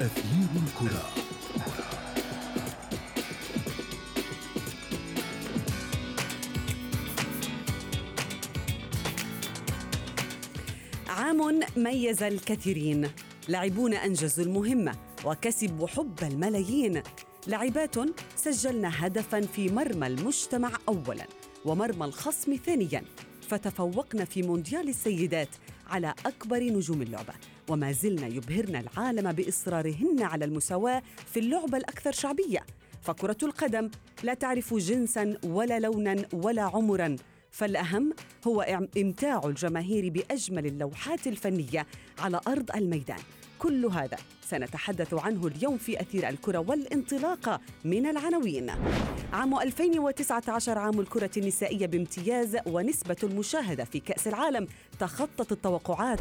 أثير الكرة. عام ميز الكثيرين. لاعبون أنجزوا المهمة وكسبوا حب الملايين. لاعبات سجلنا هدفا في مرمى المجتمع أولا ومرمى الخصم ثانيا. فتفوقنا في مونديال السيدات على أكبر نجوم اللعبة. وما زلنا يبهرن العالم بإصرارهن على المساواة في اللعبة الأكثر شعبية. فكرة القدم لا تعرف جنسا ولا لونا ولا عمرا. فالأهم هو إمتاع الجماهير بأجمل اللوحات الفنية على أرض الميدان. كل هذا سنتحدث عنه اليوم في أثير الكرة والانطلاقة من العناوين. عام 2019 عام الكرة النسائية بامتياز ونسبة المشاهدة في كأس العالم تخطت التوقعات.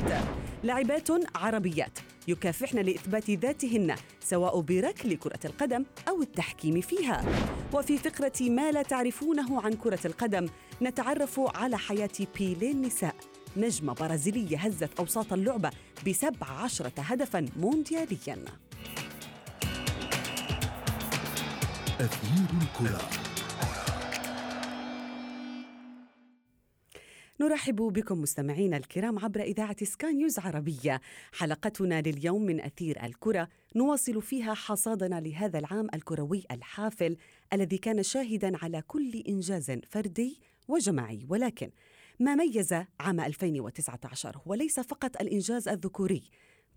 لاعبات عربيات يكافحن لإثبات ذاتهن سواء بركل كرة القدم أو التحكيم فيها. وفي فقرة ما لا تعرفونه عن كرة القدم نتعرف على حياة بيلي النساء. نجمة برازيلية هزت أوساط اللعبة بسبع عشرة هدفاً مونديالياً. أثير الكرة. نرحب بكم مستمعينا الكرام عبر إذاعة سكاي نيوز عربية. حلقتنا لليوم من أثير الكرة. نواصل فيها حصادنا لهذا العام الكروي الحافل الذي كان شاهدا على كل إنجاز فردي وجماعي. ولكن ما ميز عام 2019 هو ليس فقط الإنجاز الذكوري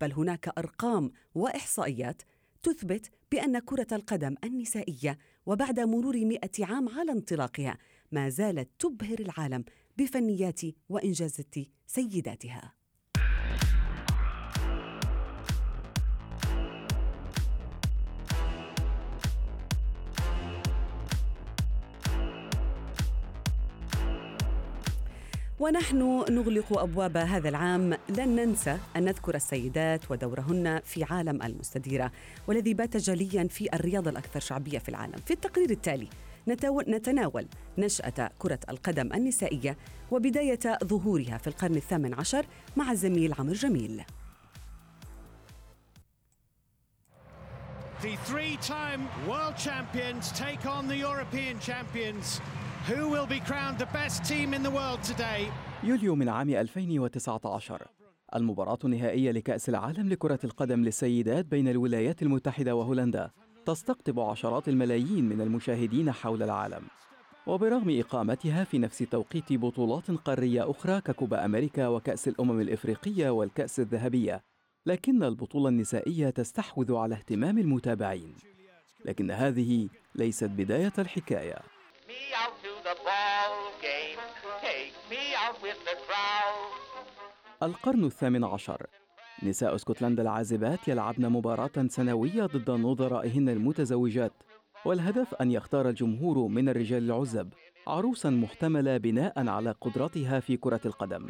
بل هناك أرقام وإحصائيات تثبت بأن كرة القدم النسائية وبعد مرور مئة عام على انطلاقها ما زالت تبهر العالم بفنيات وإنجازات سيداتها. ونحن نغلق أبواب هذا العام لن ننسى أن نذكر السيدات ودورهن في عالم المستديرة والذي بات جليا في الرياضه الأكثر شعبية في العالم. في التقرير التالي نتناول نشأة كرة القدم النسائية وبداية ظهورها في القرن الثامن عشر مع الزميل عمر جميل. The three-time world champions take on the European champions. Who will be crowned the best team in the world today? يوليو من عام 2019 المباراة النهائية لكأس العالم لكرة القدم للسيدات بين الولايات المتحدة وهولندا. تستقطب عشرات الملايين من المشاهدين حول العالم. وبرغم إقامتها في نفس توقيت بطولات قارية أخرى ككوبا أمريكا وكأس الأمم الإفريقية والكأس الذهبية لكن البطولة النسائية تستحوذ على اهتمام المتابعين. لكن هذه ليست بداية الحكاية. القرن الثامن عشر. نساء اسكتلندا العازبات يلعبن مباراة سنوية ضد نظرائهن المتزوجات والهدف أن يختار الجمهور من الرجال العزب عروسا محتملة بناء على قدرتها في كرة القدم.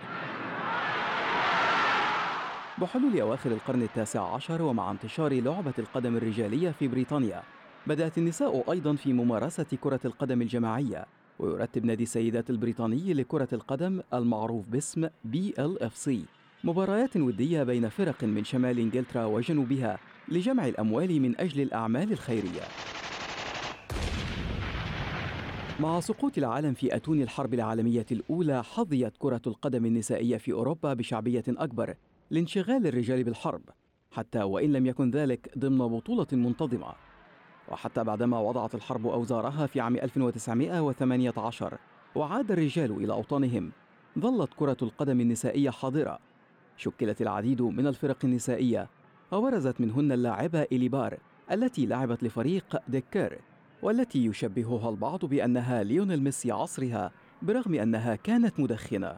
بحلول أواخر القرن التاسع عشر ومع انتشار لعبة القدم الرجالية في بريطانيا بدأت النساء أيضا في ممارسة كرة القدم الجماعية. ويرتب نادي السيدات البريطاني لكرة القدم المعروف باسم BLFC مباريات ودية بين فرق من شمال إنجلترا وجنوبها لجمع الأموال من أجل الأعمال الخيرية. مع سقوط العالم في أتون الحرب العالمية الأولى حظيت كرة القدم النسائية في أوروبا بشعبية أكبر لانشغال الرجال بالحرب حتى وإن لم يكن ذلك ضمن بطولة منتظمة وحتى بعدما وضعت الحرب أوزارها في عام 1918 وعاد الرجال إلى أوطانهم. ظلت كرة القدم النسائية حاضرة. شكلت العديد من الفرق النسائية وبرزت منهن اللاعبة إليبار التي لعبت لفريق ديكير والتي يشبهها البعض بأنها ليونيل ميسي عصرها برغم أنها كانت مدخنة.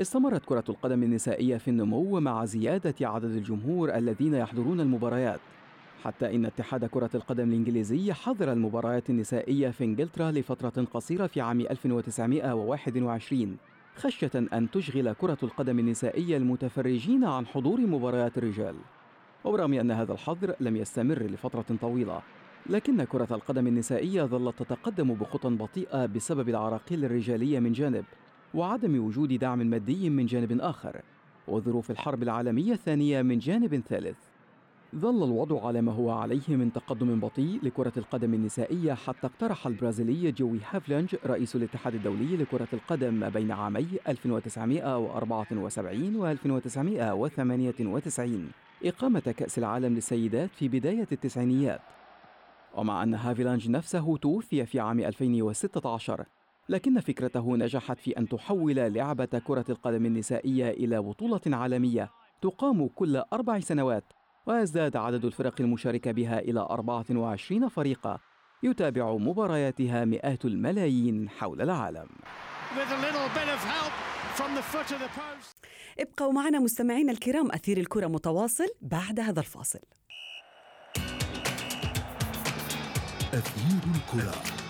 استمرت كرة القدم النسائية في النمو مع زيادة عدد الجمهور الذين يحضرون المباريات. حتى إن اتحاد كرة القدم الإنجليزي حظر المباريات النسائية في إنجلترا لفترة قصيرة في عام 1921 خشية أن تشغل كرة القدم النسائية المتفرجين عن حضور مباريات الرجال. وبرغم أن هذا الحظر لم يستمر لفترة طويلة لكن كرة القدم النسائية ظلت تتقدم بخطى بطيئة بسبب العراقيل الرجالية من جانب وعدم وجود دعم مادي من جانب آخر وظروف الحرب العالمية الثانية من جانب ثالث. ظل الوضع على ما هو عليه من تقدم بطيء لكرة القدم النسائية حتى اقترح البرازيلي جوي هافلنج رئيس الاتحاد الدولي لكرة القدم بين عامي 1974 و 1998 إقامة كأس العالم للسيدات في بداية التسعينيات. ومع أن هافيلانج نفسه توفي في عام 2016 لكن فكرته نجحت في أن تحول لعبة كرة القدم النسائية إلى بطولة عالمية تقام كل أربع سنوات ويزداد عدد الفرق المشاركة بها إلى 24 فريقا يتابع مبارياتها مئات الملايين حول العالم. ابقوا معنا مستمعينا الكرام أثير الكرة متواصل بعد هذا الفاصل. أثير الكرة.